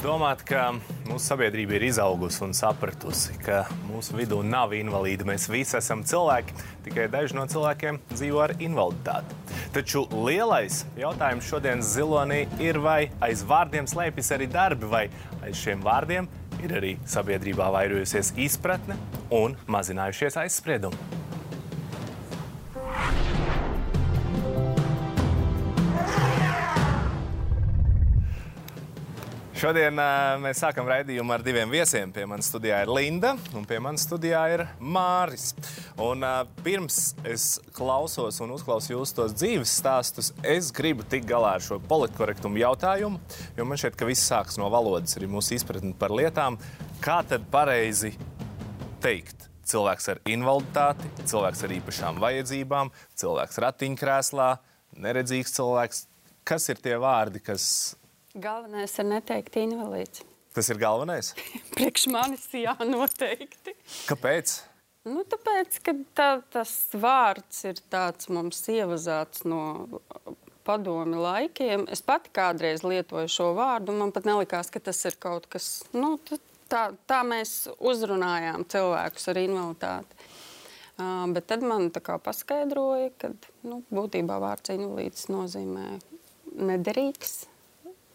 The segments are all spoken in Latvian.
Gribas domāt, ka mūsu sabiedrība ir izaugusi un sapratusi, ka mūsu vidū nav invalīdi. Mēs visi esam cilvēki, tikai daži no cilvēkiem dzīvo ar invaliditāti. Taču lielais jautājums šodienas zilonī ir, vai aiz vārdiem slēpjas arī darbi, vai aiz šiem vārdiem ir arī sabiedrībā vairojusies izpratne un mazinājušies aizspriedumi. Šodien uh, mēs sākam raidījumu ar diviem viesiem. Pie manas studijā ir Linda, un pie manas studijā ir Māris. Un, uh, pirms es klausos un uzklausu jūsu tos dzīves stāstus, es gribu tikt galā ar šo politkorektumu jautājumu, jo man šķiet, ka viss sākas no valodas, arī mūsu izpratne par lietām. Kā tad pareizi teikt? Cilvēks ar invaliditāti, cilvēks ar īpašām vajadzībām, cilvēks ratiņkrēslā, neredzīgs cilvēks. Kas ir tie vārdi, kas Galvenais ir neteikt invalīds. Tas ir galvenais. Priekš manis jā, noteikti. Kāpēc? Nu, tāpēc, ka tā, tas vārds ir tāds mums ievazāts no padomi laikiem. Es pati kādreiz lietoju šo vārdu, un man pat nelikās, ka tas ir kaut kas, nu, tā, tā mēs uzrunājām cilvēkus ar invaliditāti. Uh, bet tad man tā kā paskaidroja, ka nu, būtībā vārds invalīds nozīmē nederīgs,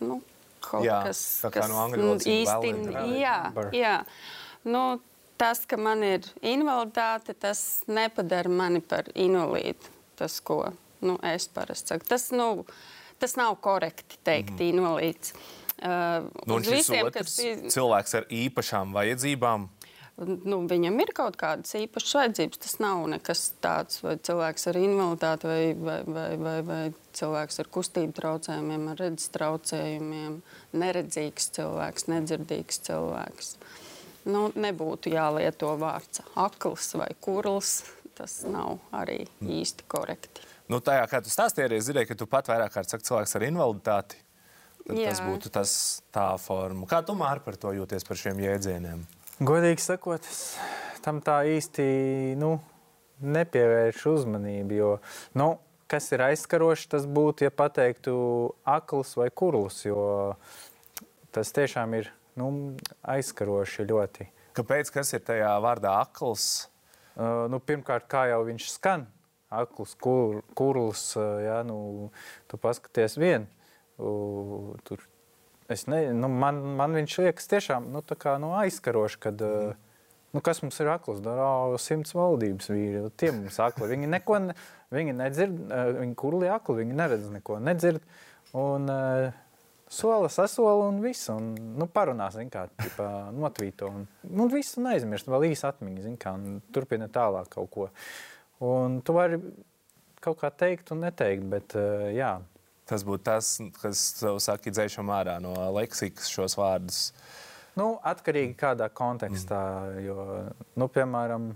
nu, kaut Jā, kas, tā kā kas no angļu valodas ir īsti jā. Nu, tas, ka man ir invaliditāte, tas nepadara mani par invalīdu. Tas, ko nu, es parasti saku, tas, nu, tas nav korekti teikt, mm. invalīds. Uh, Nu, visiem, kas cilvēks ar īpašām vajadzībām. nu, viņam ir kaut kādas īpašas vajadzības. Tas nav nekas tāds, vai cilvēks ar invaliditāti, vai, vai, vai, vai, vai cilvēks ar kustību traucējumiem, ar redzes traucējumiem, neredzīgs cilvēks, nedzirdīgs cilvēks. Nu, nebūtu jālieto vārds akls vai kurls. Tas nav arī īsti korekti. Nu, tajā, kā tu stāstīji, arī es dzirdēju, ka tu pat vairāk kārt saki cilvēks ar invaliditāti. Tad Jā. tas būtu tas tā forma. Kā tu māri par to jūties par šiem jēdzieniem? Godīgi sakot, tam tā īsti nu, nepievēršu uzmanību. Jo, nu, kas ir aizskaroši, tas būtu, ja pateiktu akls vai kurls. Jo tas tiešām ir nu, aizskaroši ļoti. Kāpēc? Kas ir tajā vārdā akls? Uh, nu, pirmkārt, kā jau viņš skan, akls, kur, kurls, uh, jā, nu, tu paskaties vien. Uh, tur, es ne, nu, man, man viņš liekas tiešām nu, tā kā, nu, aizskaroši, kad, uh, nu, kas mums ir akls, dara simts valdības vīri, tie mums akli. Viņi neko, ne, viņi nedzird, uh, viņi kurli akli, viņi neredz neko, nedzird. Un, uh, Sola sasola un viss. Un, nu, parunās, kā, tipā, notvīto. Un, nu, viss un aizmirst, vēl īsa atmiņa, kā, un turpina tālāk kaut ko. Un tu vari kaut kā teikt un neteikt, bet uh, jā. Tas būtu tas, kas tev saka, dzēšam ārā no leksikas šos vārdus. Nu, atkarīgi kādā kontekstā, jo, nu, piemēram,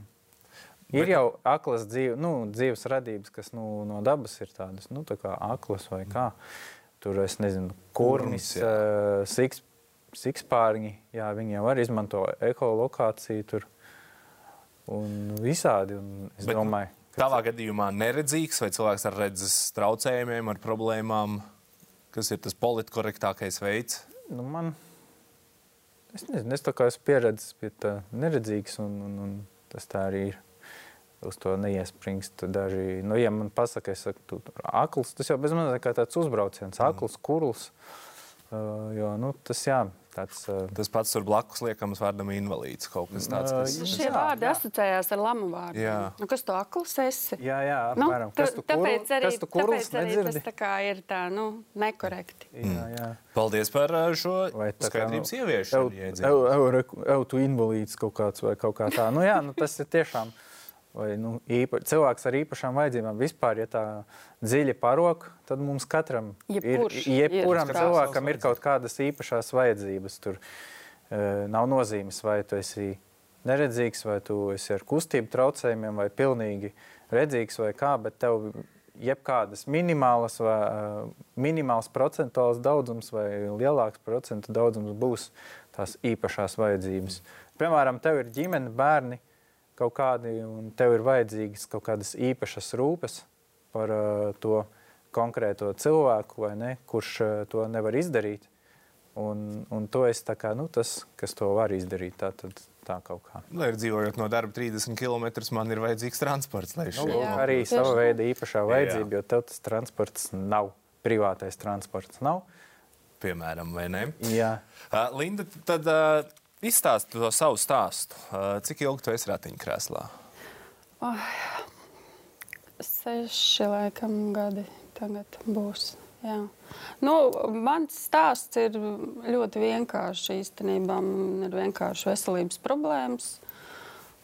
ir jau aklas dzīve, nu, dzīves radības, kas nu, no dabas ir tādas, nu, tā kā aklas vai kā. Tur, es nezinu, kurmis, uh, siks, sikspārņi, jā, viņi jau arī izmanto ekolokāciju tur un visādi. Un es Bet, Bet, domāju, Tavā gadījumā neredzīgs vai cilvēks ar redzes traucējumiem, ar problēmām, kas ir tas politkorektākais veids? nu, man, es nezinu, es tā kā esmu pieredzējis pie tā neredzīgs un, un, un tas tā arī ir. Uz to neiespringst daži. Nu, ja man pasaka, es saku, tu tur akls, tas jau bez manis kā tāds uzbrauciens, akls, kurls. Uh, jo, nu, tas jā, tāds. Tas pats tur blakus liekams vārdam invalīds. Kaut kas tāds, kas Jā, Šie vārdi jā. asociējās ar lamu vārdiem. Jā. Nu, kas tu akls esi? jā, jā, Nu, apmēram. kas tu, kurl, tāpēc arī, kas tu kurls tāpēc arī tas nedzirdi? tā kā ir tā, nu, nekorekti. Jā, jā. Paldies par šo skaidrības nu, ieviešanu. ev- ev- ev- Ev, tu invalīds kaut kāds vai kaut kā tā. Nu, jā, nu, tas ir tiešām. Vai, nu, īpa, cilvēks ar īpašām vajadzībām vispār, ja tā dziļi parok, tad mums katram Jebkurš ir, jebkuram ir cilvēkam ir kaut kādas īpašas vajadzības. Tur e, nav nozīmes, vai tu esi neredzīgs, vai tu esi ar kustību traucējumiem, vai pilnīgi redzīgs, vai kā, bet tev jebkādas minimālas, vai, e, minimāls procentuāls daudzums vai lielāks procentu daudzums būs tās īpašās vajadzības. Piemēram, tev ir ģimene, bērni kaut kādi, un tev ir vajadzīgas kaut kādas īpašas rūpes par uh, to konkrēto cilvēku, vai ne, kurš uh, to nevar izdarīt. Un, un to es tā kā, nu, tas, kas to var izdarīt, tā, tad, tā kaut kā. Lai ir dzīvojot no darba 30 km, man ir vajadzīgs transports. Lai Nu, šeit Jā. arī sava veida īpašā vajadzība, jo tev tas transports nav, privātais transports nav. piemēram, vai ne? Jā. Uh, Linda, tad uh, izstāsti to savu stāstu. Uh, cik ilgi tu esi ratiņkrēslā? Seši laikam gadi tagad būs. Jā. Nu, mans stāsts ir ļoti vienkāršs. Īstenībā man ir vienkārši veselības problēmas,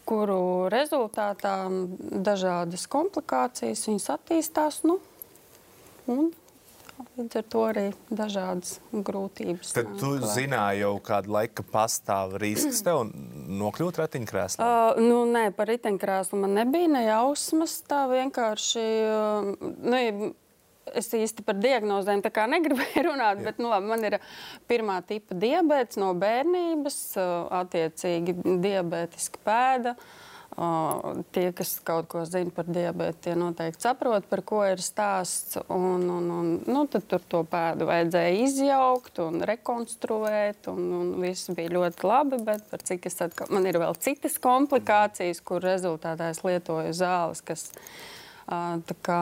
kuru rezultātā dažādas komplikācijas viņas attīstās. Nu, un līdz ar to arī dažādas grūtības. Tad nāk tu zināji jau kādu laiku, ka pastāv risks tev nokļūt ratiņkrēslā. Uh, nu, nē, par riteņkrēslu man nebija ne jausmas. Tā vienkārši. Uh, nu, es īsti par diagnozēm tā kā negribēju runāt, bet nu, labi, man ir pirmā tipa diabetes no bērnības, attiecīgi diabētiska pēda. Uh, tie, kas kaut ko zina par diabetu, tie noteikti saprot, par ko ir stāsts. Un, un, un, nu, tad to pēdu vajadzēja izjaukt un rekonstruēt, un, un viss bija ļoti labi. Bet cik es atkal, man ir vēl citas komplikācijas, kur rezultātā es lietoju zāles, kas kā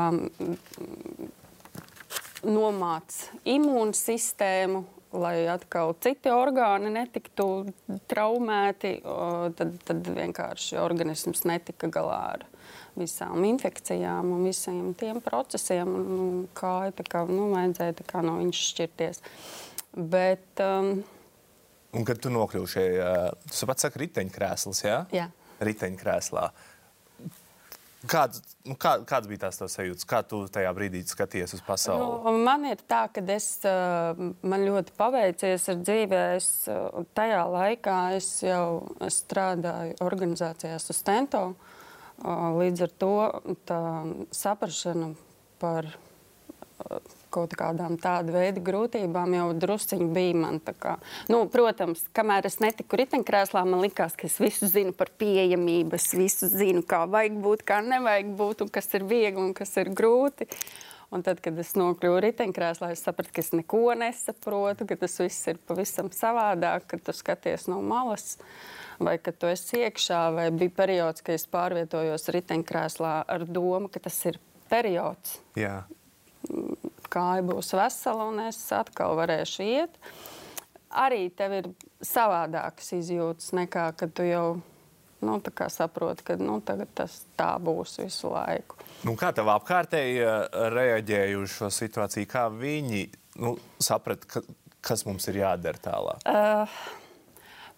nomāca imūnsistēmu, lai atkal citi orgāni netiktu traumēti, tad, tad vienkārši organisms netika galā ar visām infekcijām un visiem tiem procesiem. un, tā kā nu, vajadzēja kā no viņš šķirties. Bet, um, Un kad tu nokļuvi šajā, tu pats saki, riteņkrēsls, jā? Jā. Riteņkrēslā. Kāds, nu, kā, kāds bija tās tavs sajūtas? Kā tu tajā brīdī skaties uz pasauli? Nu, man ir tā, ka es, uh, man ļoti paveicies ar dzīvē. Es, uh, tajā laikā es jau strādāju organizācijā Sustento. Uh, Līdz ar to tā saprašana par kaut kādām tādu veidu grūtībām jau drusciņi bija man. kā. Nu, protams, kamēr es netiku riteņkrēslā, man likās, ka es visu zinu par pieejamību, es visu zinu, kā vajag būt, kā nevajag būt, un kas ir viegli un kas ir grūti. Un tad, kad es nokļuvu riteņkrēslā, es sapratu, ka es neko nesaprotu, ka tas viss ir pavisam savādāk, kad tu skaties no malas. Vai kad tu esi iekšā, vai bija periods, kad es pārvietojos riteņkrēslā ar domu, ka tas ir periods, Jā. Kāja būs vesela un es atkal varēšu iet. Arī tev ir savādākas izjūtas nekā kad tu jau nu, tā kā saproti, ka nu, tas tā būs visu laiku. Nu, kā tev apkārtēji uh, reaģēja uz šo situāciju? Kā viņi nu, saprata, ka, kas mums ir jādara tālāk? Uh,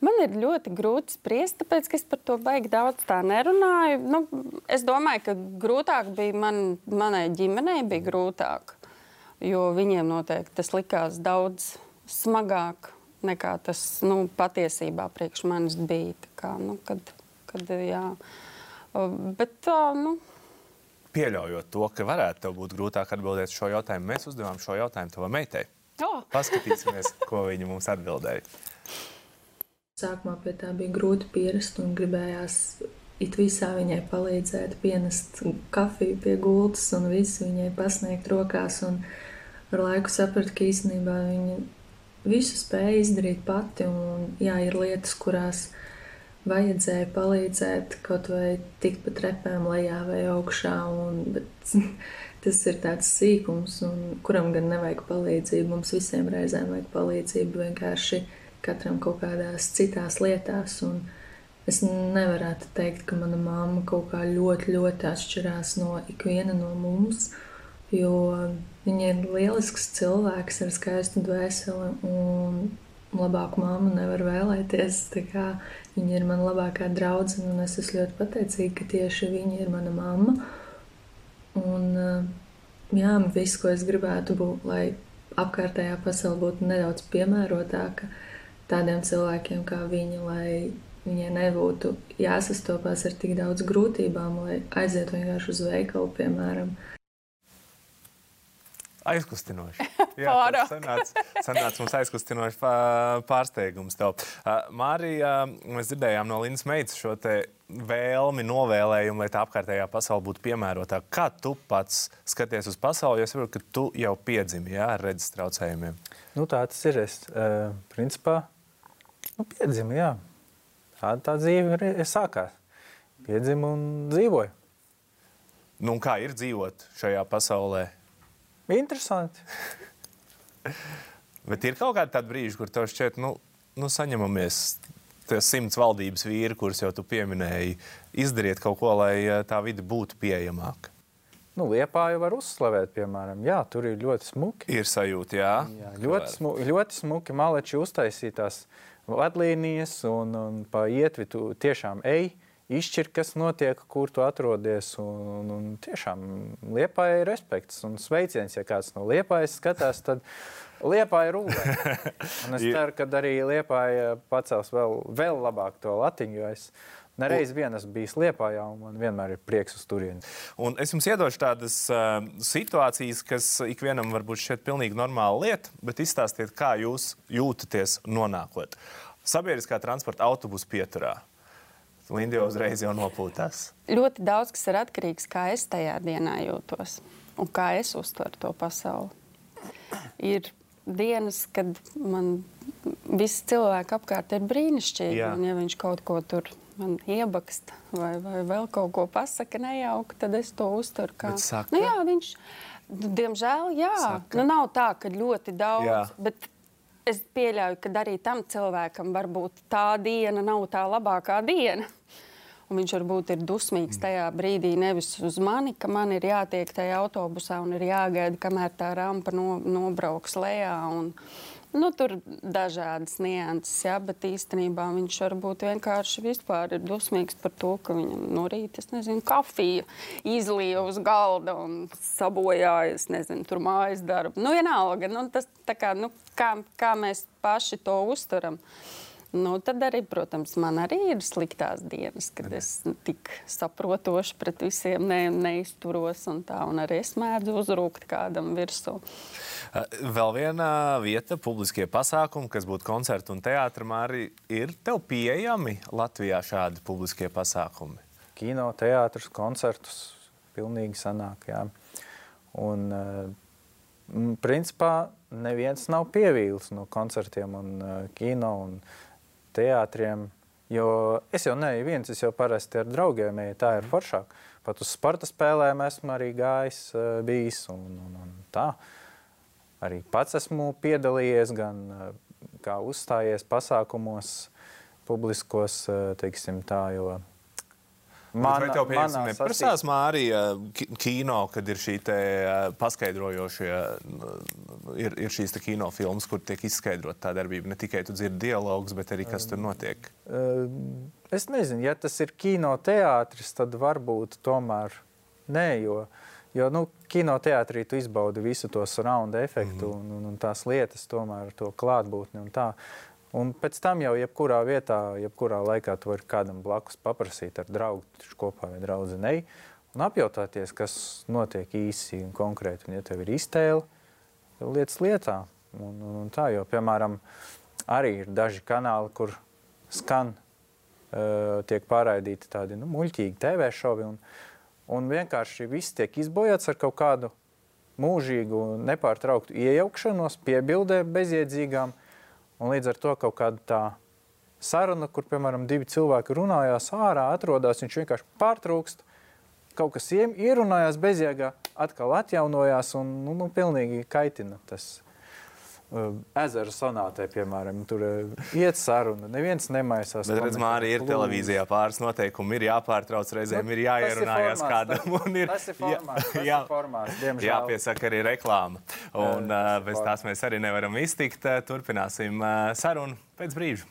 Man ir ļoti grūti spriest, tāpēc es par to baigi daudz tā nerunāju. Nu, es domāju, ka grūtāk bija man, manai ģimenei, bija grūtāk, jo viņiem noteikti tas likās daudz smagāk nekā tas nu, patiesībā priekš manis bija. Kā, nu, kad, kad, jā. Bet tā, nu, Pieļaujot to, ka varētu tev būt grūtāk atbildēt šo jautājumu, mēs uzdevām šo jautājumu tavai meitai. oh, Paskatīsimies, ko viņa mums atbildēja. Sākumā pie tā bija grūti pierast un gribējās it visā viņai palīdzēt, pienest kafiju pie gultas un visu viņai pasniegt rokās. Un ar laiku sapratu, ka īstenībā viņa visu spēja izdarīt pati. Un, jā, ir lietas, kurās vajadzēja palīdzēt, kaut vai tikt pa trepēm lejā vai augšā. Un, bet, tas ir tāds sīkums, un, kuram gan nevajag palīdzību. Mums visiem reizēm vajag palīdzību vienkārši katram kaut kādās citās lietās. Un es nevaru teikt, ka mana mamma kaut kā ļoti, ļoti atšķirās no ikviena no mums. Jo viņa ir lielisks cilvēks ar skaistu dvēseli, un labāku mammu nevar vēlēties. Viņa ir mana labākā draudzene, un es esmu ļoti pateicīga, ka tieši viņa ir mana mamma. Un, jā, viss, ko es gribētu būt, lai apkārtējā pasaule būtu nedaudz piemērotāka tādiem cilvēkiem kā viņa, lai viņai nebūtu jāsastopās ar tik daudz grūtībām, lai aizietu vienkārši uz veikalu, piemēram. Aizkustinoši. Pārāk. Sanāca, sanāca mums aizkustinoši pā- pārsteigums. Tev. Mārija, mēs dzirdējām no Lindas meitas šo te vēlmi, novēlējumu, lai tā apkārtējā pasaule būtu piemērotāka. Kā tu pats skaties uz pasauli? Jo Es saprotu, ka tu jau piedzimi jā, ar redzes traucējumiem. Nu, tā tas ir. Es, uh, principā, nu, piedzimu, jā. Tā, tā dzīve ir sākās. Piedzimu un dzīvoju. Nu, un kā ir dzīvot šajā pasaulē? Interesanti. Bet ir kaut kādi tādi brīži, kur tev šķiet, nu, nu saņemamies. Tie simts valdības vīri, kurus jau tu pieminēji, izdariet kaut ko, lai eh, tā vide būtu pieejamāka. Nu, Liepā jau var uzslavēt, piemēram, jā, tur ir ļoti smuki. Ir sajūta, jā. Jā, ļoti, smu, ļoti smuki maleči uztaisītās vadlīnijas, un, un pa ietvi tu tiešām ej, izšķir, kas notiek, kur tu atrodies. Un, un, tiešām liepā ir respekts un sveiciens, ja kāds no liepājas skatās, tad liepā ir. Un es ceru, ka arī liepā pacels vēl, vēl labāk to latiņu, nereiz vien esmu bijis liepājā, un man vienmēr ir prieks uz turieni. Un es jums iedošu tādas uh, situācijas, kas ikvienam varbūt šķiet pilnīgi normāla lieta, bet izstāstiet, kā jūs jūtaties nonākot. Sabiedriskā transporta autobusu pieturā. Linda jau uzreiz jau nopūtās. Ļoti daudz kas ir atkarīgs no tā, kā es tajā dienā jūtos un kā es uztveru to pasauli. Ir dienas, kad man visi cilvēki apkārt ir brīnišķīgi. Jā. Un, ja viņš kaut ko tur man iebakst vai, vai vēl kaut ko pasakā nejauki, tad es to uztveru kā saka? Nu, jā, viņš, diemžēl, jā. Saka? Nu, nav tā, ka ļoti daudz. Jā. Bet es pieļauju, ka arī tam cilvēkam varbūt tā diena nav tā labākā diena. Un viņš varbūt ir dusmīgs tajā brīdī nevis uz mani, ka man ir jātiek tajā autobusā un ir jāgaida, kamēr tā rampa no, nobrauks lejā. Un, nu, tur ir dažādas nianses, jā, bet īstenībā viņš varbūt vienkārši vispār ir dusmīgs par to, ka viņam no rīta, nezinu, kafija izlīja uz galda un sabojāja, es nezinu, tur mājas darbu. Nu, vienalga, nu, tas kā, nu, kā, kā mēs paši to uztveram. Nu, tad arī, protams, man arī ir sliktās dienas, kad es tik saprotoši pret visiem ne, neizturos. Un, tā, un arī es mēdzu uzrūkt kādam virsū. Vēl viena vieta, publiskie pasākumi, kas būtu koncerti un teātris, arī ir tev pieejami Latvijā šādi publiskie pasākumi. kino, teātrus, koncertus. Pilnīgi sanāk, jā. Un, uh, principā, neviens nav pievīlis no koncertiem un uh, kino un teātriem. Jo es jau neju viens, es jau parasti ar draugiem eju, tā ir foršāk. Pat uz sporta spēlēm esmu arī gājis, uh, bijis un, un, un tā. Arī pats esmu piedalījies gan uh, kā uzstājies pasākumos, publiskos, uh, teiksim tā, jo Mana, vai tev piemēram neprasās Mārija ki- kino, kad ir šī te uh, paskaidrojošie, uh, ir, ir šīs te kinofilmas, kur tiek izskaidrot tā darbība. Ne tikai tu dzirdi dialogus, bet arī kas tur notiek. Es nezinu, ja tas ir kinoteātris, tad varbūt tomēr nē, jo, jo nu, kinoteātrī tu izbaudi visu to surround efektu mm. un, un, un tās lietas, tomēr to klātbūtni un pēc tam jau jebkurā vietā, jebkurā laikā tu vari kādam blakus paprasīt ar draugu kopā vai draudzenei un apjautāties, kas notiek īsi un konkrēti. Un, ja tev ir iztēle, tad lietas lietā. Un, un, un tā, jo, piemēram, arī ir daži kanāli, kur skan, uh, tiek pārraidīti tādi nu, muļķīgi TV šovi. Un, un vienkārši viss tiek izbojāts ar kaut kādu mūžīgu, nepārtrauktu iejaukšanos, piebildēm bezjēdzīgām. Un līdz ar to kaut kāda tā saruna, kur, piemēram, divi cilvēki runājās ārā, atrodas, viņš vienkārši pārtrūkst. Kaut kas ierunājās bezjēgā, atkal atjaunojās un nu, nu, pilnīgi kaitina tas. Uh, ezera sonātē, piemēram, tur uh, iet saruna. Neviens nemaisās. Bet, redz, Mārija, ir televīzijā pāris noteikumi, ir jāpārtrauc reizēm, Nu, ir jāierunājas tas kādam. tas- un Ir, tas ir formāts, tas ir formāts, diemžēl. Jāpiesaka arī reklāma. Un tas uh, ir bez tās mēs arī nevaram iztikt. Uh, Turpināsim sarunu pēc brīža.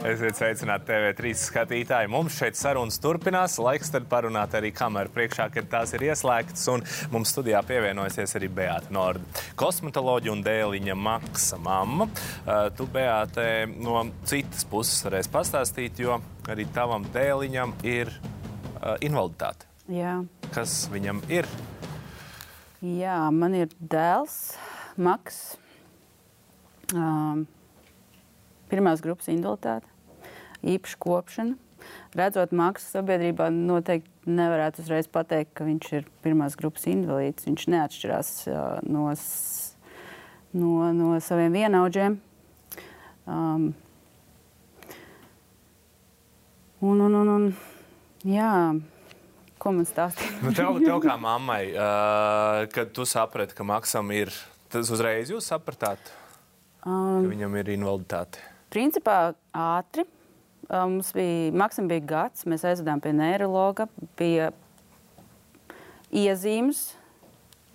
Esiet sveicināti TV3 skatītāji. Mums šeit sarunas turpinās. Laiks tad parunāt arī kameru priekšā, kad tās ir ieslēgtas. Un mums studijā pievienojusies arī Beata Norda. Kosmetoloģija un dēliņa Maksa mamma. Tu, Beate, no citas puses varēsi pastāstīt, jo arī tavam dēliņam ir invaliditāti. Jā. Kas viņam ir? Jā, man ir dēls, Maks. Um, pirmās grupas invaliditāte, īpaša kopšana. Redzot Maksu sabiedrībā, noteikti nevarētu uzreiz pateikt, ka viņš ir pirmās grupas invalīds. Viņš neatšķirās no, no, no saviem vienaudžiem. Um, un, un, un, un, jā, ko man stāstīt? Nu, tev, tev kā mammai, uh, kad tu saprati, ka Maksam ir, tas uzreiz jūs sapratāt, Um, ka viņam ir invaliditāte. Principā ātri. Mums bija, Maksim bija gads, mēs aizvedām pie neiroloģa, bija iezīmes.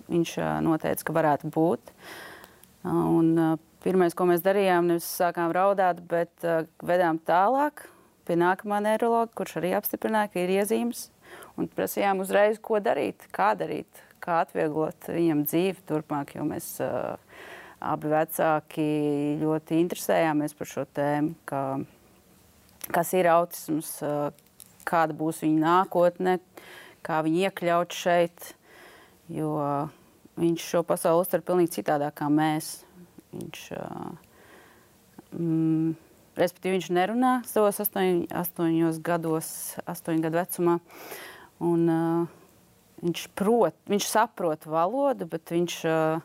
Viņš noteica, ka varētu būt. Un, pirmais, ko mēs darījām, nevis sākām raudāt, bet vedām tālāk pie nākamā neiroloģa, kurš arī apstiprināja, ka ir iezīmes. Un prasījām uzreiz, ko darīt, kā darīt, kā atvieglot viņam dzīvi turpmāk, jo mēs uh, abi vecāki ļoti interesējāmies par šo tēmu, ka, kas ir autisms, kāda būs viņa nākotne, kā viņu iekļaut šeit. Jo viņš šo pasauli uztver pavisam citādāk kā mēs. Viņš, mm, respektīvi, viņš nerunā savos astoņ, astoņos gados, astoņu gadu vecumā. Un, uh, viņš, prot, viņš saprot valodu, bet viņš uh,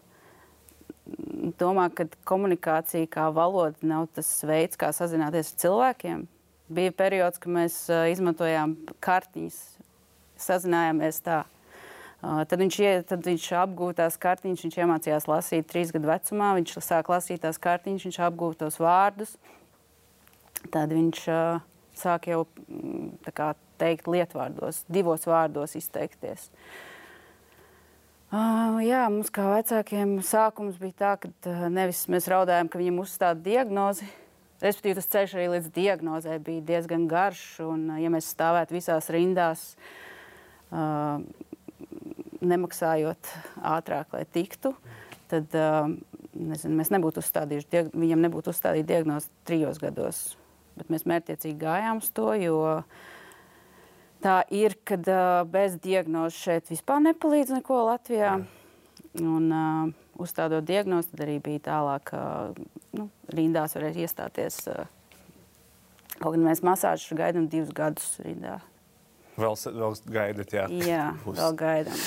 domā, ka komunikācija kā valoda nav tas veids, kā sazināties ar cilvēkiem. Bija periods, kad mēs uh, izmantojām kartiņas, sazinājāmies tā. Uh, tad, viņš, tad viņš apgūta tās kartiņas, viņš iemācījās lasīt trīs gadu vecumā. Viņš sāk lasīt tās kartiņas, viņš apgūta tos vārdus. Tad viņš uh, sāk jau kā teikt lietvārdos, divos vārdos izteikties. Uh, jā, mums kā vecākiem sākums bija tā, ka uh, nevis mēs raudājām, ka viņam uzstāda diagnozi. Respektīvi, tas ceļš arī līdz diagnozē bija diezgan garš. Un, uh, ja mēs stāvētu visās rindās, uh, nemaksājot ātrāk, lai tiktu, tad uh, nezinu, mēs nebūtu uzstādījuši, viņam nebūtu uzstādīta diagnoze trijos gados. Bet mēs mērķiecīgi gājām uz to, jo tā ir, ka uh, bez diagnozes šeit vispār nepalīdz neko Latvijā. Un, uh, uzstādot diagnozi, tad arī bija tālāk, uh, nu, rindās varēja iestāties. Uh, kaut gan mēs masāžu gaidām divus gadus rindā. Vēl, vēl gaidat, jā. Jā, Būs. vēl gaidām.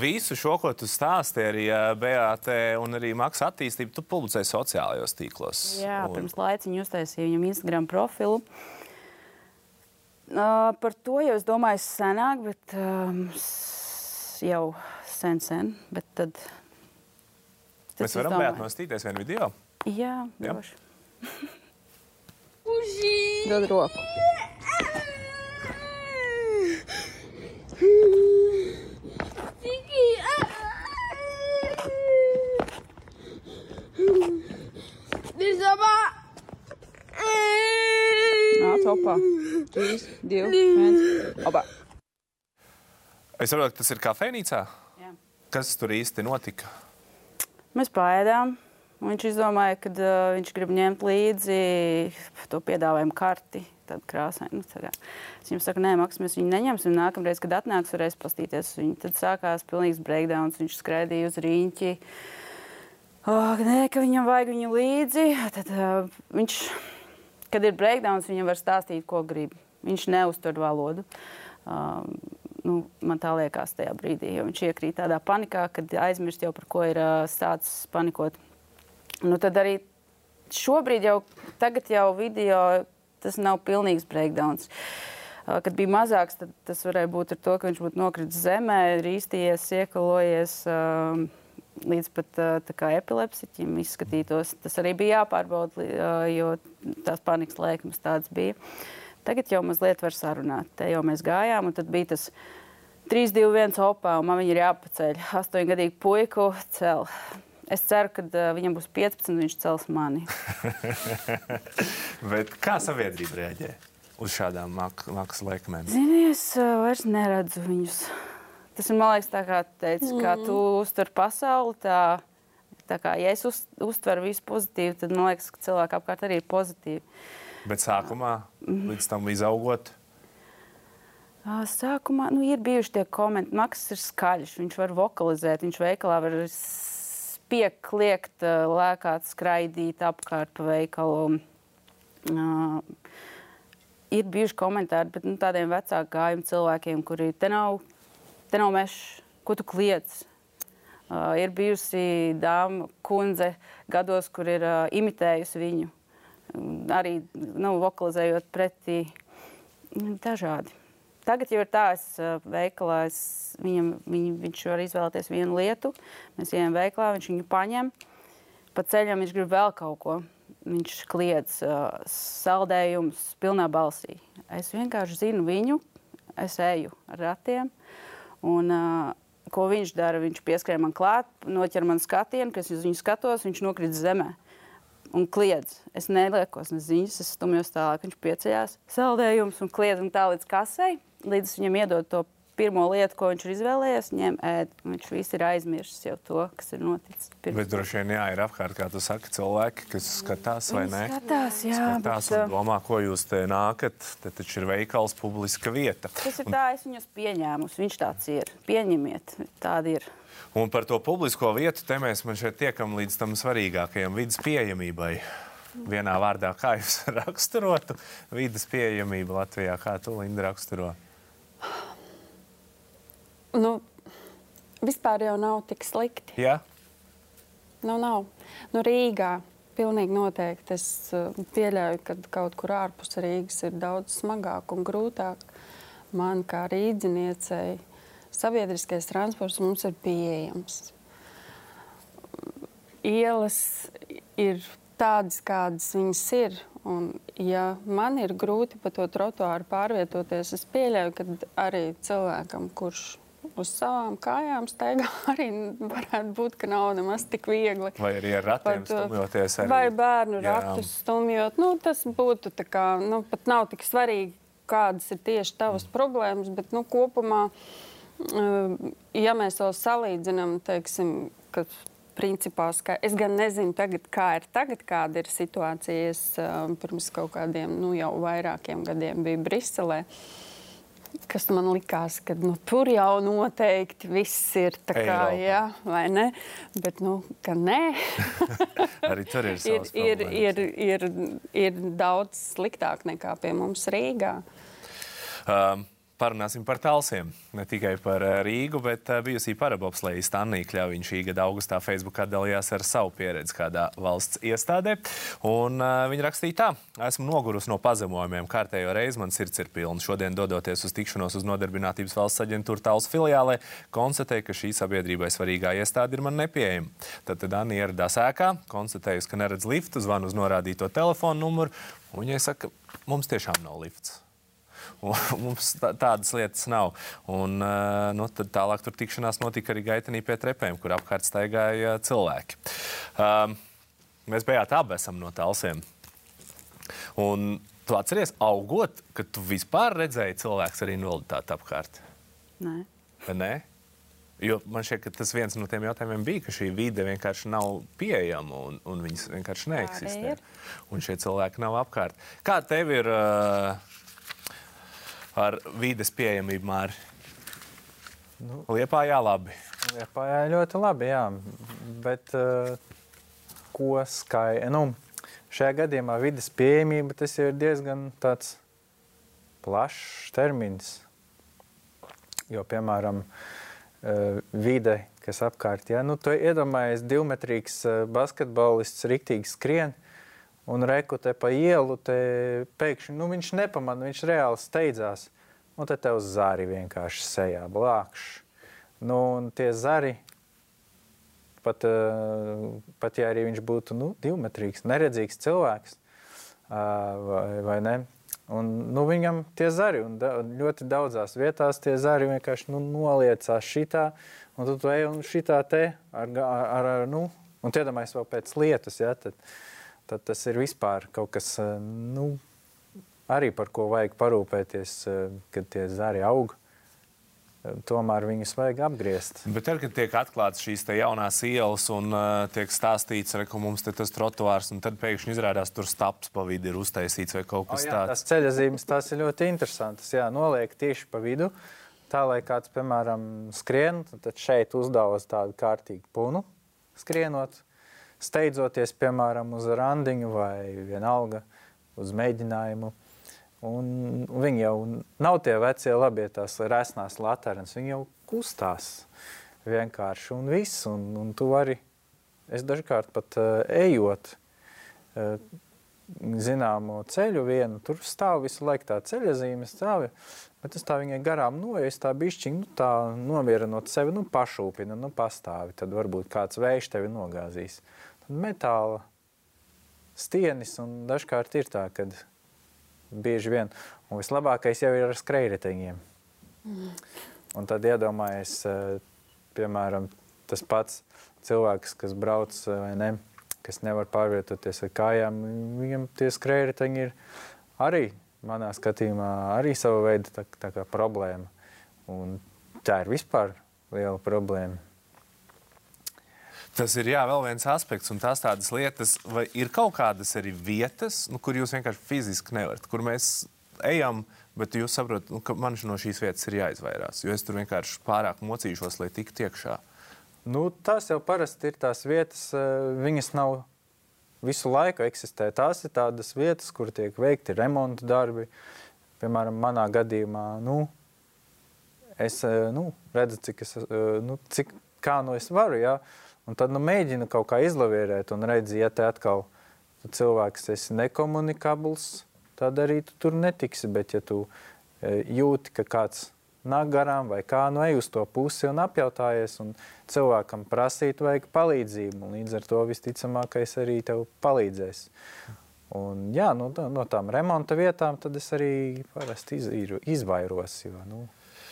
Visu šo, ko tu stāstīji, arī BAT un arī Maksa attīstību, tu publicēji sociālajos tīklos. Jā, Un- pirms laiciņa uztaisīju viņam Instagram profilu. Uh, par to jau es domāju senāk, bet um, jau sen, sen. Bet tad, tad Mēs es varam bijāt nostīties vienu video. Jā, droši. Dod roku. Nāc, opā. Trīs, divi, viens. Opā. Es saprotu, ka tas ir kafejnīcā. Jā. Kas tur īsti notika? Mēs pāēdām. Viņš izdomāja, ka uh, viņš grib ņemt līdzi to piedāvājumu karti. Tādu krāsainu. Nu, es viņam saku, nē, Maks, mēs viņu neņemsim. Nākamreiz, kad atnāks, varēs pastīties uz viņu. Tad sākās pilnīgs breakdowns. Viņš skraidīja uz rīņķi. Oh, nē, ka viņam vajag viņu līdzi. Tad, uh, viņš, kad ir breakdowns, viņam var stāstīt, ko grib. Viņš neuztver valodu. Uh, nu, man tā liekas tajā brīdī, viņš iekrīt tādā panikā, kad aizmirst jau par ko ir uh, sācis panikot. Nu, tad arī šobrīd jau, jau video tas nav pilnīgs breakdowns. Uh, Kad bija mazāks, tas varēja būt ar to, ka viņš būtu nokritis zemē, rīstījies, iekalojies um, līdz pat kā epilepsiķim izskatītos. Tas arī bija jāpārbauda, jo tās panikas lēkmes tādas bija. Tagad jau mazliet var sarunāt. Te jau mēs gājām, un tad bija tas 3, 2, 1 opā, un man viņa ir jāpaceļ. Astoņgadīgu puiku cel. Es ceru, ka uh, viņam būs 15, un viņš cels mani. Bet kā sabiedrība reaģē uz šādām maksas lēkmēm? Zini, es uh, vairs neredzu viņus. Tas ir, man liekas, tā kā tu teici, mm. kā tu uztver pasauli. Tā, tā kā ja es uz, uztveru visu pozitīvi, tad man liekas, ka cilvēki apkārt arī ir pozitīvi. Bet sākumā, līdz tam izaugot, Sākumā nu, ir bijuši tie komentāri. Maks ir skaļš, viņš var vokalizēt, viņš veikalā var spiekt, liekt, lēkāt, skraidīt apkārt pa veikalu. Uh, ir bijuši komentāri, bet nu, tādiem vecāku gājumu cilvēkiem, kuri te nav, te nav mežs, ko tu kliedz. Uh, ir bijusi dāma, kundze gados, kur ir uh, imitējusi viņu, arī nu, vokalizējot pretī dažādi. Tagad jau ir tā, es veikalā, es viņam, viņ, viņš var izvēlēties vienu lietu. Mēs ejam veikalā, viņš viņu paņem. Pa ceļam viņš grib vēl kaut ko. Viņš kliedz uh, saldējumus pilnā balsī. Es vienkārši zinu viņu, es eju ar ratiem. Un, uh, ko viņš dara? Viņš pieskrien man klāt, noķer man skatienu, kas uz viņu skatos, viņš nokrīt zemē un kliedz. Es neliekos ne ziņas, es stumjos tālāk. Viņš pieceļās, saldējums un kliedz un tā līdz kasei līdz viņam iedod to pirmo lietu, ko viņš ir izvēlējies, ņem ēd. Viņš viss ir aizmirsis jau to, kas ir noticis. Pirms. Bet droši vien jā, ir apkārt, kā tu saki, cilvēki, kas skatās vai ne? Skatās, jā. Skatās bet, un domā, ko jūs te nākat. Te taču ir veikals, publiska vieta. Tas ir un... tā, es viņus pieņēmus. Viņš tāds ir. Pieņemiet, tāda ir. Un par to publisko vietu te mēs šeit tiekam līdz tam svarīgākajam vidas pieejamībai. Vienā vārdā, kā jūs raksturotu vidas pieejamību Latvijā, kā tu, Linda, raksturo? Nu, vispār jau nav tik slikti. Jā. Nu, nav. Nu, Rīgā pilnīgi noteikti es uh, pieļauju, ka kaut kur ārpus Rīgas ir daudz smagāk un grūtāk. Man kā rīdziniecei sabiedriskais transports mums ir pieejams. Ielas ir tādas, kādas viņas ir. Un, ja man ir grūti pa to trotuāru pārvietoties, es pieļauju, ka arī cilvēkam, kurš uz savām kājām staigā, arī varētu būt, ka nav nemaz tik viegli. Vai arī ar ratiem Pat, stumjoties? Arī. Vai bērnu Jā. ratus stumjot. Nu, tas būtu tā kā, nu, pat nav tik svarīgi, kādas ir tieši tavas mm. problēmas, bet nu, kopumā, eh, ja mēs to salīdzinām, teiksim, ka principā, ka es gan nezinu, tagad, kā ir tagad, kāda ir situācija. Es uh, pirms kaut kādiem, nu, jau vairākiem gadiem biju Briselē. Kas man likās, ka nu, tur jau noteikti viss ir tā kā, Eiropa. jā, vai ne? Bet, nu, ka nē. Arī tur ir ir, ir, ir, ir, ir daudz sliktāk nekā pie mums Rīgā. Um, Parunāsim par talsiem. Ne tikai par eh, Rīgu, bet eh, bijusī parabobslējas Annija Kļaviņa šī gada augustā Facebookā dalījās ar savu pieredzi kādā valsts iestādē. Un, uh, viņa rakstīja tā, esmu nogurusi no pazemojumiem. Kārtējo reizi man sirds ir pilna. Šodien, dodoties uz tikšanos uz Nodarbinātības valsts aģentūra tāls filiālē, konstatēju, ka šī sabiedrībai svarīgā iestāde ir man nepieejama. Tad, tad Anna ieradās ēkā, konstatējusi, ka neredz liftu, zvanu uz norādīto telefonu numuru, un viņai saka, mums tiešām nav lifts. Mums tādas lietas nav. Un, nu, tālāk tur tikšanās notika arī gaitenī pie trepēm, kur apkārt staigāja cilvēki. Um, mēs bijām abi no tālsiem. Un tu atceries, augot, ka tu vispār redzēji cilvēku ar invaliditāti apkārt? Nē. Nē? Jo man šķiet, ka tas viens no tiem jautājumiem bija, ka šī vide vienkārši nav pieejama un, un viņas vienkārši neeksistē. Un šie cilvēki nav apkārt. Kā tev ir? Uh, ar vides pieejamību māri? Nu, Liepā jā, labi. Liepā jā, ļoti labi, jā. Bet uh, ko skaidrs? Nu, šajā gadījumā vidas pieejamība tas ir diezgan tāds plašs termins. Jo, piemēram, uh, vide, kas apkārt, ja nu, tu iedomājies divmetrīgs uh, basketbolists riktīgi skrien, Un reku te pa ielu, te pēkšņi, nu viņš nepamanā, viņš reāli steidzās. Un tad tev zari vienkārši sejā blākš. Nu, un tie zari, pat, uh, pat ja arī viņš būtu nu, divmetrīgs, neredzīgs cilvēks, uh, vai, vai ne? Un, nu, viņam tie zari, un da, ļoti daudzās vietās tie zari vienkārši nu, noliecās šitā, un tu, ej un šitā te ar, ar, ar nu, un iedomājies vēl pēc lietas, ja, tad, uh, tad tas ir vispār kaut kas, eh, nu, arī par ko vajag parūpēties, eh, kad tie zari aug. tomēr viņus vajag apgriezt. Bet tad, kad tiek atklātas šīs jaunās ielas un uh, tiek stāstīts, re, ka mums te tas trotuārs, un tad pēkšņi izrādās, tur staps pa vidu ir uztaisīts vai kaut kas tāds. tas ceļazīmes tas ir ļoti interesants. Jā, noliek tieši pa vidu. Tā, lai kāds, piemēram, skrien, tad šeit uzdevas tādu kārtīgu punu skrienot, steidzoties, piemēram, uz randiņu vai vienalga uz mēģinājumu. Un viņi jau nav tie vecie labie tās resnās laternas, viņi jau kustās vienkārši un viss. Un, un tu vari, es dažkārt pat uh, ejot, uh, zināmo ceļu vienu, tur stāv visu laiku tā ceļazīme stāvi, bet es tā viņai garām noeju, es tā bišķiņ, nu tā nomierinot sevi, nu pašūpina, nu pastāvi, tad varbūt kāds vējš tevi nogāzīs. Metāla stienis un dažkārt ir tā, kad bieži vien, un vislabākais jau ir ar skrejriteņiem. Mm. Un tad iedomājies, eh, piemēram, tas pats cilvēks, kas brauc eh, vai ne, kas nevar pārvietoties ar kājām, viņam tie skrējriteņi ir arī, manā skatījumā, arī sava veida tā, tā kā problēma. Un tā ir vispār liela problēma. Tas ir jā, vēl viens aspekts, un tās tādas lietas, vai ir kaut kādas arī vietas, nu, kur jūs vienkārši fiziski nevarat, kur mēs ejam, bet jūs saprotat, nu, ka man no šīs vietas ir jāizvairās, jo es tur vienkārši pārāk mocīšos, lai tiktu iekšā. Nu, tās jau parasti ir tās vietas, eh, viņas nav visu laiku eksistē. Tās ir tādas vietas, kur tiek veikti remonta darbi. Piemēram, manā gadījumā, nu, es eh, nu, redzu, cik, es, eh, nu, cik kā nu es varu. Ja? Un tad nu, mēģinu kaut kā izlavierēt, un redzi, ja te atkal tu cilvēks esi nekomunikabls, tad arī tu tur netiksi. Bet, ja tu e, jūti, ka kāds nāk garām vai kā, nu ej uz to pusi un apjautājies, un cilvēkam prasīt vajag palīdzību, un līdz ar to visticamākais arī tev palīdzēs. Un, jā, no, no tām remonta vietām tad es arī parasti iz, izvairos, jo nu,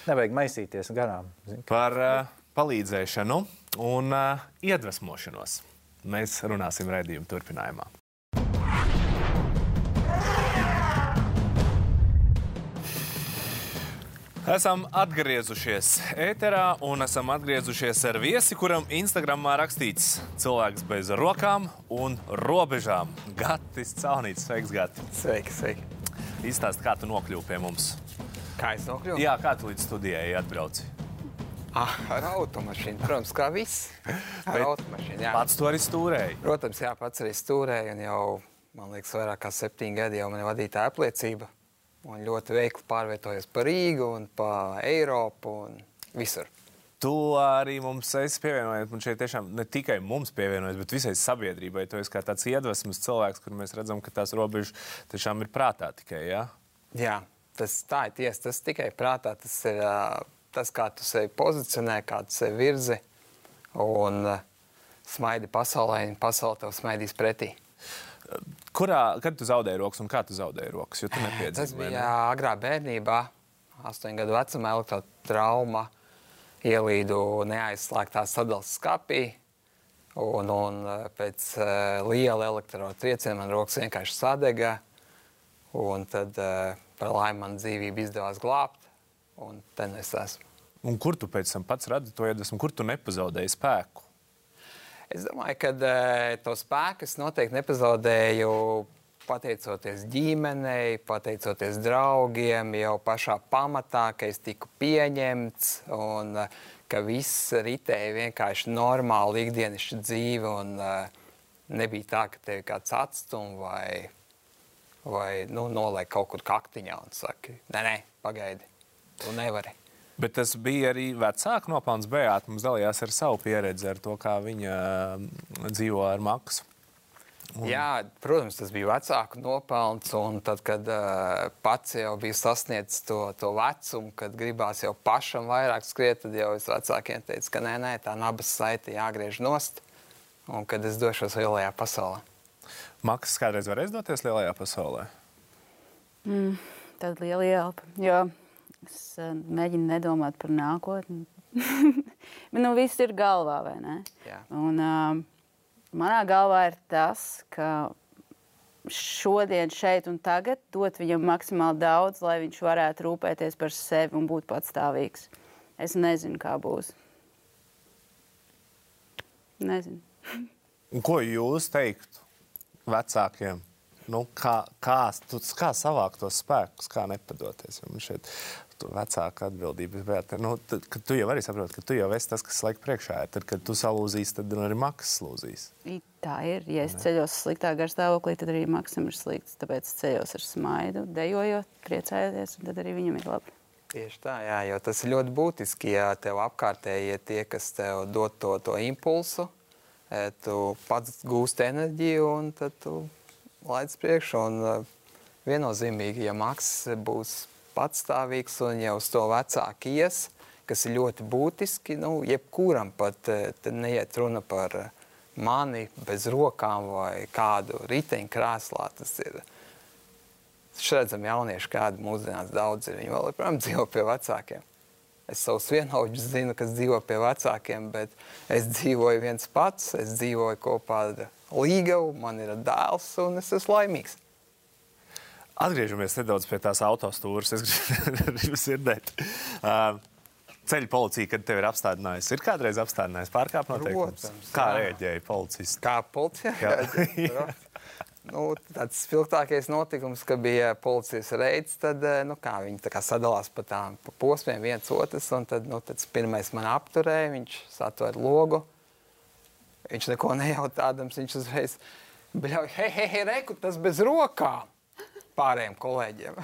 nevajag maisīties garām. Zin. Par uh, palīdzēšanu un uh, iedvesmošanos mēs runāsim raidījuma turpinājumā. Esam atgriezušies ēterā un esam atgriezušies ar viesi, kuram Instagramā rakstīts cilvēks bez rokām un robežām. Gatis Caunīts, sveiks, Gati! Sveiki, sveiki. Izstāst, kā tu nokļuvi pie mums. Kā es nokļuvu? Jā, kā tu līdz studijai atbrauci? Ar automašīnu, protams, kā viss. Ar Bet automašīnu, jā. Pats to arī stūrēji. Protams, jā, pats arī stūrēju, un jau, man liekas, vairāk kā septiņi gadi jau man ir vadītāja apliecība. Un ļoti veikli pārvietojos pa Rīgu un pa Eiropu un visur. Tu arī mums esi pievienojies, un šeit tiešām ne tikai mums pievienojies, bet visai sabiedrībai. Tu esi kā tāds iedvesmas cilvēks, kur mēs redzam, ka tās robežas tiešām ir prātā tikai. Ja? Jā, tas tā ir tiesa. Tas tikai prātā. Tas ir ā, tas, kā tu sevi pozicionē, kā tu sevi virzi. Un ā, smaidi pasaulē, un pasaule tev smaidīs pretī. Kurā, kad tu zaudēji rokas un kā tu zaudēji rokas? Tu Tas vai ne? bija agrā bērnībā, astoņu gadu vecumā, elektrotrauma. Ielīdu neaizslēgtā sadalījuma skapī. Un, un eh, pēc uh, liela elektrotrieciena man rokas vienkārši sadega. Un tad uh, par laimi man dzīvību izdevās glābt. Un te nu es esmu. Un kur tu pēc tam pats redzi to iedvesmu, kur tu nepazaudēji spēku? Es domāju, ka uh, to spēku es noteikti nepazaudēju pateicoties ģimenei, pateicoties draugiem, jau pašā pamatā, ka es tiku pieņemts un uh, ka viss ritēja vienkārši normāli ikdienišķa dzīve. Un, uh, nebija tā, ka tevi kāds atstum vai, vai nu, noliek kaut kur kaktiņā un saka, nē, nē, pagaidi, tu nevari. Bet tas bija arī vecāka nopelns. Bējāt mums dalījās ar savu pieredzi, ar to, kā viņa mm, dzīvo ar maksu. Un... Jā, protams, tas bija vecāku nopelns. Un tad, kad uh, pats jau bija sasniedzis to, to vecumu, kad gribās jau pašam vairāk skriet, tad jau es vecākiem teicu, ka nē, nē tā nabas saite jāgriež nost. Un kad es došos lielajā pasaulē. Maksas kādreiz varēs doties lielajā pasaulē? Mm, tad liela ielpa. Jo es uh, mēģinu nedomāt par nākotni. Bet nu, viss ir galvā, vai ne? Jā. Un, uh, manā galvā ir tas, ka šodien, šeit un tagad dot viņam maksimāli daudz, lai viņš varētu rūpēties par sevi un būt patstāvīgs. Es nezinu, kā būs. Nezinu. Un Ko jūs teiktu vecākiem? Nu, kā, kā, tu, kā savākt tos spēkus, kā nepadoties? Man šeit vecāka atbildība ir vērta. Nu, tad, kad tu jau arī saproti, ka tu jau esi tas, kas laik priekšā ir. Tad, kad tu salūzīsi, tad arī maksas lūzīs. I- Tā ir. Ja es ceļos sliktā garstāvoklī, tad arī maksam ir slikts. Tāpēc es ceļos ar smaidu, dejojot, priecājoties, un tad arī viņam ir labi. Tieši tā, jā, jo tas ir ļoti būtiski, ja tev apkārtējie tie, kas tev dod to, to impulsu, eh, tu pats gūsti enerģiju un tad tu laic priekšu. Un eh, viennozīmīgi, ja Maks būs patstāvīgs un jau uz to vecāku ies, kas ir ļoti būtiski, nu, jebkuram pat eh, neiet runa par eh, mani bez rokām vai kādu riteņkrēslā, tas ir Mēs redzam, jaunieši, kādi mūsdienās daudz ir. Viņi vēl joprojām dzīvo pie vecākiem. Es savus vienaudžus zinu, kas dzīvo pie vecākiem, bet es dzīvoju viens pats, es dzīvoju kopā ar Līgavu, man ir dēls un es esmu laimīgs. Atgriežamies nedaudz pie tās autostūras. Es gribu dzirdēt. Uh, Ceļu policija, kad tev ir apstādinājusi, ir kādreiz apstādinājusi pārkāpt noteikumus. Kā rēģēja policists? Kā policija? Jā. nu, tāds spilgtākais notikums, ka bija policijas reids, tad nu, viņi tā kā sadalās pa tām pa posmiem, viens otrs. Tad, nu, tad pirmais man apturēja, viņš satvēra logu. Viņš neko nejautādams, viņš uzreiz bļauj, hei, hei, hei, reku, tas bez rokām pārējiem kolēģiem.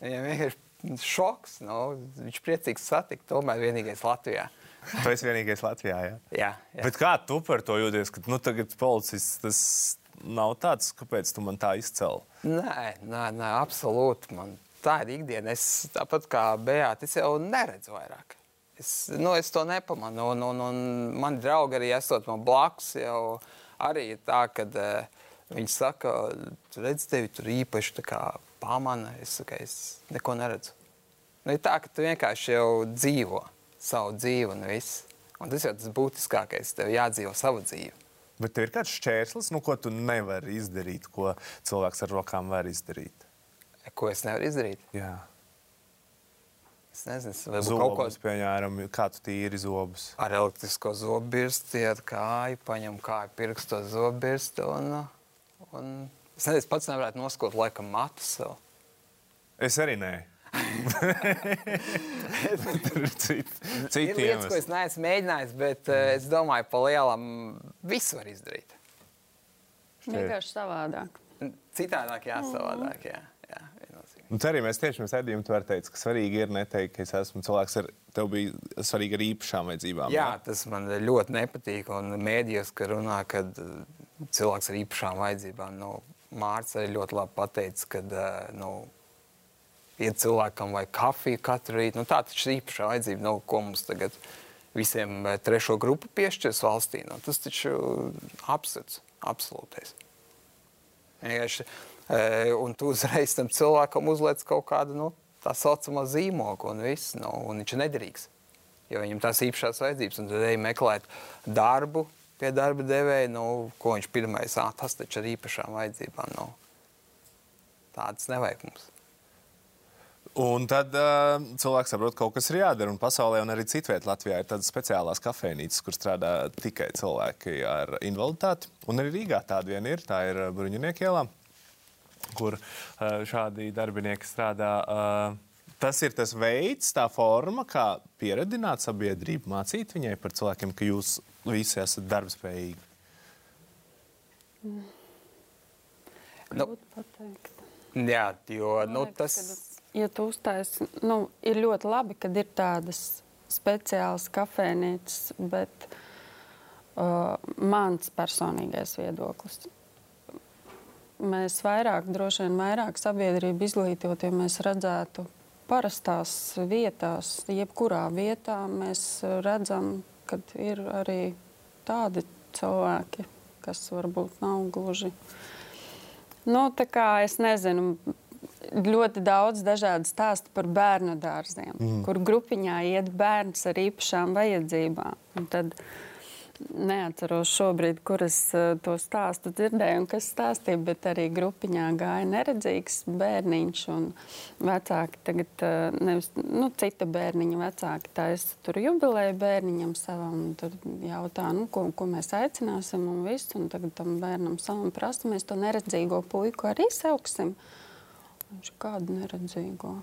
Viņam vienkārši šoks, nu, viņš priecīgs satikt, tomēr vienīgais Latvijā. Tu esi vienīgais Latvijā. Ja? Jā, jā. Bet kā tu par to jūties? Ka nu, tagad policists tas nav tāds, kāpēc tu man tā izcēli? Nē, nē, nē, absolūti. Man tā ir ikdiena. Es tāpat kā Beata, es jau neredzu vairāk. Es, nu, es to nepamanu. Un, un, un mani draugi arī esot man blakus, jau arī tā, ka uh, viņi saka, tu redz, tevi tur īpaši pamana. Es saku, es neko neredzu. Nu, ir tā, ka tu vienkārši jau dzīvo savu dzīvi un viss. Un tas jau tas būtiskākais. Tev jādzīvo savu dzīvi. Bet tev ir kāds šķērslis, nu, ko tu nevari izdarīt, ko cilvēks ar rokām var izdarīt. Ko es nevaru izdarīt? Jā. Es nezinu, es varbūt kaut ko Zobus, piemēram, kā tu tīri zobus. ar elektrisko zobbirsti, ar kāju, paņem kāju pirkstu uz zobbirsti. Un, un es nezinu, es pats nevarētu noskot laikam matu sev. Es arī nē. Tur ir citi, Ir citi lietas, ko es neesmu mēģinājis, bet uh, es domāju, pa lielam visu var izdarīt. Vienkārši savādāk. Citādāk, jā, savādāk. Jā, jā. Un arī mēs tieši pirms redzējuma tu vari teikt, ka svarīgi ir neteikt, ka es esmu cilvēks ar, tev bija svarīgi ar īpašām vajadzībām. Jā, tas man ļoti nepatīk. Un mēdījos, ka runā, ka cilvēks ar īpašām vajadzībām, nu, Mārcis arī ļoti labi pateica, ka uh, nu, ir cilvēkam vai kafija katru rītu. Nu, tā taču ir īpašā vajadzība, nu, ko mums tagad visiem eh, trešo grupu piešķirs valstī. Nu, tas taču absurds, absolūtais. Vienkārši, eh, Un tu uzreiz tam cilvēkam uzliec kaut kādu nu, tā saucamo zīmogu, un, viss, nu, un viņš ir nederīgs. Jo viņam tās īpašās vajadzības, un tad ej meklēt darbu pie darba devēja, nu, ko viņš pirmais ah, tas taču ar īpašām vajadzībām. Nu, tādas nevajag mums. Un tad uh, cilvēks saprot, ka kaut kas ir jādara. Un pasaulē, un arī citvietā Latvijā ir tādas speciālās kafejnīcas, kur strādā tikai cilvēki ar invaliditāti. Un arī Rīgā tāda viena ir, tā ir Bruņinieku ielā, kur uh, šādi darbinieki strādā. Uh, Tas ir tas veids, tā forma, kā pieredzināt sabiedrību, mācīt viņai par cilvēkiem, ka jūs visi esat darbspējīgi. Nu, Grūti pateikt. jā, jo nu, Man tas liekas, ka, ja tu uztaisi, nu, ir ļoti labi, kad ir tādas speciālas kafejnīcas, bet uh, mans personīgais viedoklis. Mēs vairāk, droši vien vairāk sabiedrību izglītot, ja mēs redzētu parastās vietās, jebkurā vietā, mēs redzam, ka ir arī tādi cilvēki, kas varbūt nav gluži. Nu, tā kā es nezinu, ļoti daudz dažādu stāstu par bērnu dārziem, mm. kur grupiņā iet bērns ar īpašām vajadzībām. Un Tad neatceros šobrīd, kuras uh, to stāstu dzirdēju un kas stāstīja, bet arī grupiņā gāja neredzīgs bērniņš un vecāki tagad, uh, nevis, nu, cita bērniņa vecāki taisa tur jubilēju bērniņam savam un tur jautā, nu, ko, ko mēs aicināsim un viss, un tagad tam bērnam savam prasa, mēs to neredzīgo puiku arī sauksim. Viņš kādu neredzīgo?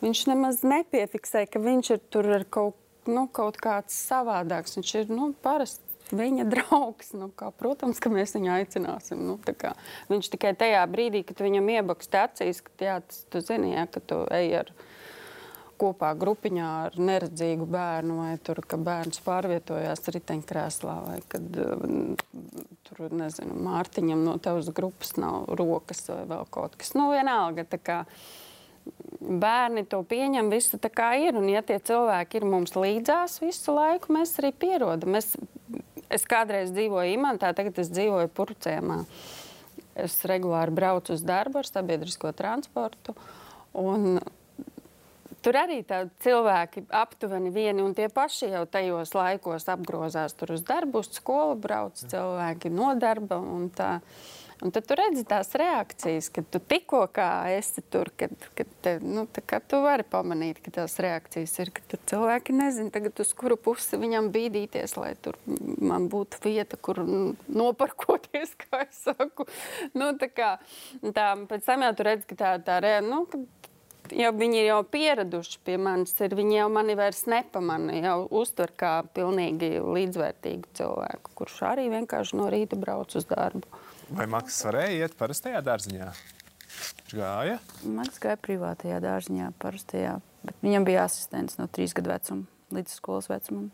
Viņš nemaz nepiefiksē, ka viņš ir tur ar kaut nu, kaut kāds savādāks. Viņš ir nu, parasts. Viņa draugs, nu, kā, protams, ka mēs viņu aicināsim. Nu, kā, viņš tikai tajā brīdī, kad viņam iebakst acīs, ka jā, tas, tu zini, jā, ka tu ej ar kopā grupiņā ar neredzīgu bērnu, vai tur, ka bērns pārvietojās riteņkrēslā, vai kad tur, nezinu, Mārtiņam no tavas grupas nav rokas vai vēl kaut kas. Nu, vienalga, tā kā bērni to pieņem, visu tā kā ir. Un, ja tie cilvēki ir mums līdzās visu laiku, mēs arī pierodam. Es, es kādreiz dzīvoju Imantā, tagad es dzīvoju Purcēmā. Es regulāri braucu uz darbu ar sabiedrisko transportu. Un Tur arī cilvēki aptuveni vieni un tie paši jau tajos laikos apgrozās tur uz darbu, uz skolu brauc cilvēki no darba. Tā. Un tad tu redzi tās reakcijas, kad tu tikko esi tur, kad, kad te, nu, tu vari pamanīt, ka tās reakcijas ir, ka cilvēki nezina, tagad uz kuru pusi viņam bīdīties, lai tur man būtu vieta, kur noparkoties, kā es saku. Nu, tā kā, tā, pēc tam jau tu redzi, ka tā, tā reakcija. Nu, jau viņi ir jau pieraduši pie manis, ir, viņi jau mani vairs nepamana, jau uztver kā pilnīgi līdzvērtīgu cilvēku, kurš arī vienkārši no rīta brauc uz darbu. Vai Maks varēja iet parastajā dārziņā? Viņš gāja? Maks gāja privātajā dārziņā, parastajā. Bet viņam bija asistents no trīs gadu vecuma līdz skolas vecumam.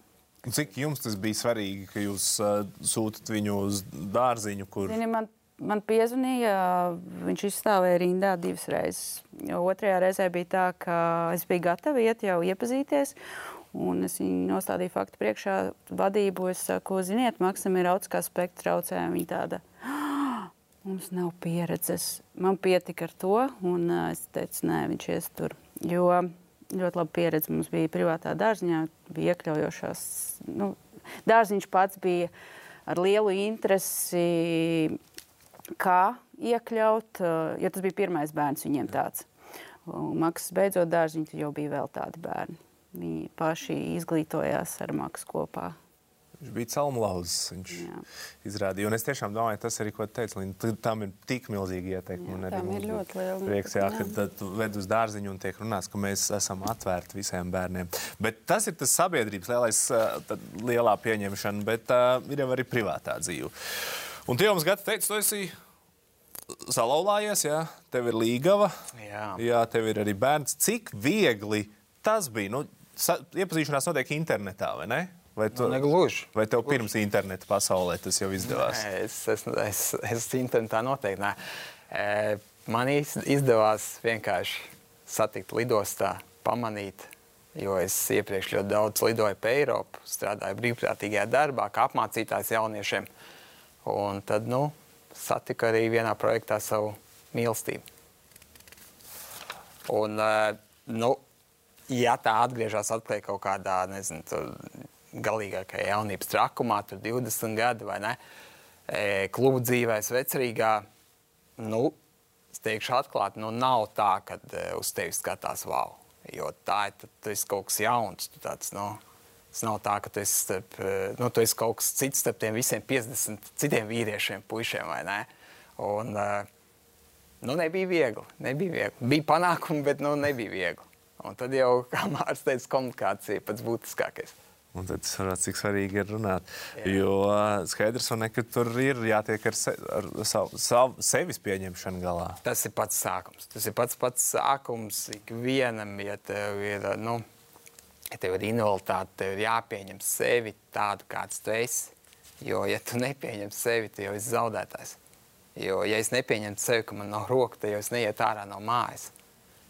Cik jums tas bija svarīgi, ka jūs uh, sūtat viņu uz dārziņu, kur? Zini, man, man piezvanīja, viņš izstāvēja rindā divas reizes. Otrajā reizē bija tā, ka es biju gatava iet jau iepazīties. Un es viņu nostādīju faktu priekšā, vadību. Es saku, ziniet, Maksam ir autiskā spektra traucējumi. Viņa tāda, Mums nav pieredzes. Man pietika ar to, un uh, es teicu, nē, viņš ies tur. Jo ļoti laba pieredze mums bija privātā dārziņā, bija iekļaujošās. Nu, dārziņš pats bija ar lielu interesi, kā iekļaut, uh, jo tas bija pirmais bērns viņiem tāds. Maksas beidzot dārziņu, jau bija vēl tādi bērni. Viņi paši izglītojās ar maksu kopā. Viņš bija celmlauzis. Viņš Jā. izrādīja. Un es tiešām domāju, tas arī, ko teica Līna, tam ir tik milzīgi ieteikumi. Jā, tam ir ļoti liela. Prieks, jā, jā. kad tu ved uz dārziņu un tiek runāts, ka mēs esam atvērti visiem bērniem. Bet tas ir tas sabiedrības lielais, lielā pieņemšana, bet uh, ir jau arī privātā dzīve. Un tie mums gata teica, tu esi salauzājies, jā, tev ir līgava, jā. jā, tev ir arī bērns. Cik viegli tas bija? Nu, iepazīšanās notiek internetā, vai ne? Vai, tu, nu, negluži. vai tev pirms interneta pasaulē tas jau izdevās? Nē, es, es, es, es internetā noteikti nē. E, man izdevās vienkārši satikt lidostā, pamanīt, jo es iepriekš ļoti daudz lidoju pa Eiropu, strādāju brīvprātīgajā darbā, kā apmācītājs jauniešiem. Un tad, nu, satiku arī vienā projektā savu mīlestību. Un, e, nu, ja tā atgriežas atpakaļ kaut kādā, nezinu, galīgākajā jaunības trakumā, tur 20 gadi vai ne, e, klubu dzīvēs vecerīgā, nu, es teikšu atklāti, nu, nav tā, ka e, uz tevi skatās wow. Jo tā ir, esi kaut kas jauns, tāds, nu, tas nav tā, ka tu esi, starp, e, nu, tu esi kaut kas cits starp tiem visiem 50 citiem vīriešiem, puišiem vai ne. Un, nu, nebija viegli, nebija viegli. Bija panākumi, bet, nu, nebija viegli. Un tad jau, kā Mārcis teica, komunikācija pats būtiskākais. Un tad es saprotu, cik svarīgi ir runāt. Jā. Jo skaidrs, ne, ka tur ir jātiek ar, se, ar savu, savu sevis pieņemšanu galā. Tas ir pats sākums. Tas ir pats pats sākums ikvienam, ja tev ir, nu, ja tev ir invaliditāte, tev ir jāpieņem sevi tādu, kāds tu esi. Jo, ja tu nepieņem sevi, tad jau esi zaudētājs. Jo, ja es nepieņemtu sevi, ka man nav roka, tad jau es neietu ārā no mājas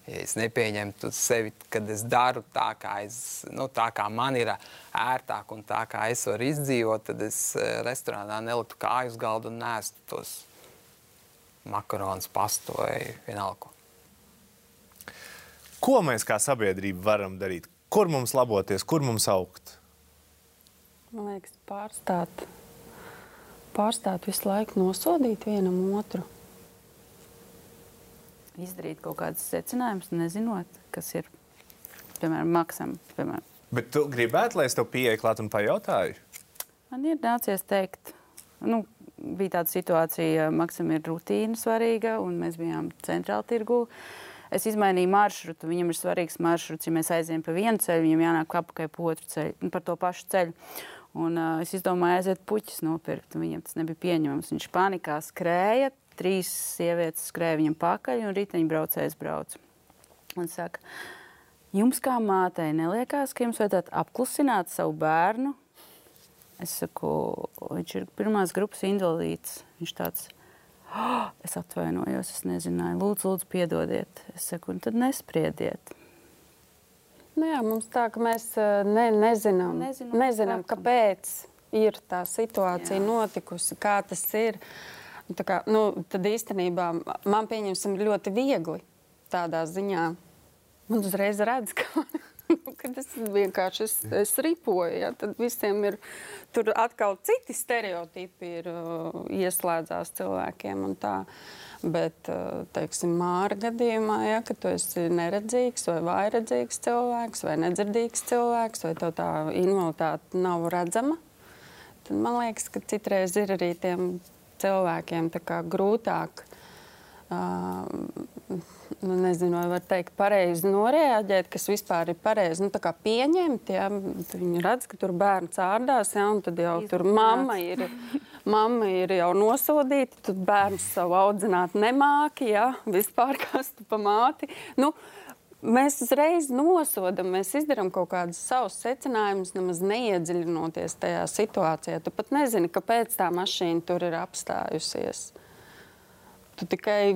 ja es nepieņemtu sevi, kad es daru tā, kā, es, nu, tā, kā man ir ērtāk un tā, kā es varu izdzīvot, tad es eh, restorānā neliktu kāju uz galda un nēstu tos makaronus, pastu vai vienalga. Ko mēs kā sabiedrība varam darīt? Kur mums laboties, kur mums augt? Man liekas, pārstāt, pārstāt visu laiku nosodīt vienam otru. Izdarīt kaut kādus secinājumus, nezinot, kas ir, piemēram, maksam. Piemēram. Bet tu gribētu, lai es tev pieeju klāt un pajautāju? Man ir nācies teikt, nu, bija tāda situācija, ka Maksam ir rutīna svarīga, un mēs bijām centrāla tirgū. Es izmainīju maršrutu. Viņam ir svarīgs maršruts. Ja mēs aizējām pa vienu ceļu, viņam jānāk apakaļ pa otru ceļu, nu, par to pašu ceļu. Un, uh, es izdomāju aiziet puķis nopirkt. Viņam tas nebija pieņemams. Viņš panikā skrēja, trīs sievietes skrēja viņam pakaļ, un riteņbraucējs brauc. Un saka, jums kā mātei neliekās, ka jums vajadzētu apklusināt savu bērnu? Es saku, viņš ir pirmās grupas invalīds. Viņš tāds, oh, es atvainojos, es nezināju, lūdzu, lūdzu piedodiet. Es saku, un tad nespriediet. Nu jā, mums tā, ka mēs eh, ne, nezinām, Nezinām, nezinām, kāpēc ir tā situācija Jā. notikusi, kā tas ir. Tā kā, nu, tad īstenībā man pieņemsim ļoti viegli tādā ziņā. Man uzreiz redz, ka, nu, es vienkārši es, es ripoju. Ja, tad visiem ir tur atkal citi stereotipi ir, uh, ieslēdzās cilvēkiem. Bet, uh, teiksim, māra gadījumā, ja, ka tu esi neredzīgs vai vājredzīgs cilvēks vai nedzirdīgs cilvēks, vai tev tā invaliditāte nav redzama, tad man liekas, ka citreiz ir arī tiem cilvēkiem grūtāk. Uh, nu, nezinu, vai var teikt, pareizi noreaģēt, kas vispār ir pareizi. Nu, pieņemt, ja viņi redz, ka tur bērns ārdās, ja, un tad jau tur mamma ir, mamma ir jau nosodīta, tad bērns savu audzināt nemāki, ja, vispār kas tu pa māti. Nu, Mēs uzreiz nosodām, mēs izdarām kaut kādus savus secinājumus, nemaz neiedziļinoties tajā situācijā. Tu pat nezini, kāpēc tā mašīna tur ir apstājusies. Tu tikai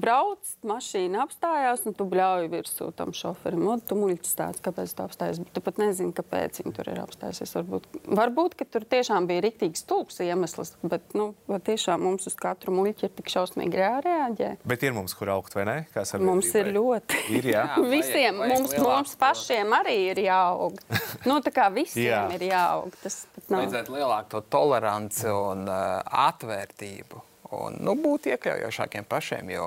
brauc, mašīna apstājās, un tu bļauj virsū tam šoferim. Nu, tu muļķis tāds, kāpēc tu apstājies. Bet tu pat nezini, kāpēc viņi tur ir apstājusies. Varbūt, varbūt ka tur tiešām bija rīktīgs tūks iemesls, bet nu, tiešām mums uz katru muļķi ir tik šausmīgi jāreaģē. Bet ir mums, kur augt, vai ne? Mums ir ļoti. Ir, jā. Jā, vajag- Visiem vajag mums, lielāku mums to- pašiem arī ir jāaug. Nu, tā kā visiem Jā. ir jāaug. Tas. Vajadzētu lielāku to toleranci un uh, atvērtību. Un nu, būt iekļaujošākiem pašiem, jo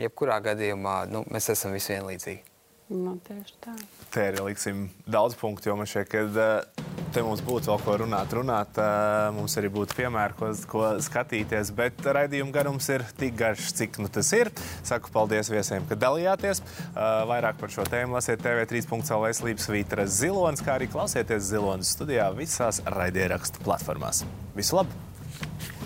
jebkurā gadījumā nu, mēs esam visi vienlīdzīgi. Nu, tieši tā. Te arī liksim daudz punktu, jo man šķiet, ka eh, te mums būtu vēl ko runāt. runāt eh, mums arī būtu piemēri, ko, ko skatīties. Bet raidījuma garums ir tik garš, cik nu tas ir. Saku paldies viesiem, ka dalījāties. Eh, Vairāk par šo tēmu lasiet TV3.CLV slīpas Vītra Zilonis, kā arī klausieties Zilonis studijā visās raidierakstu platformās. Visu labu!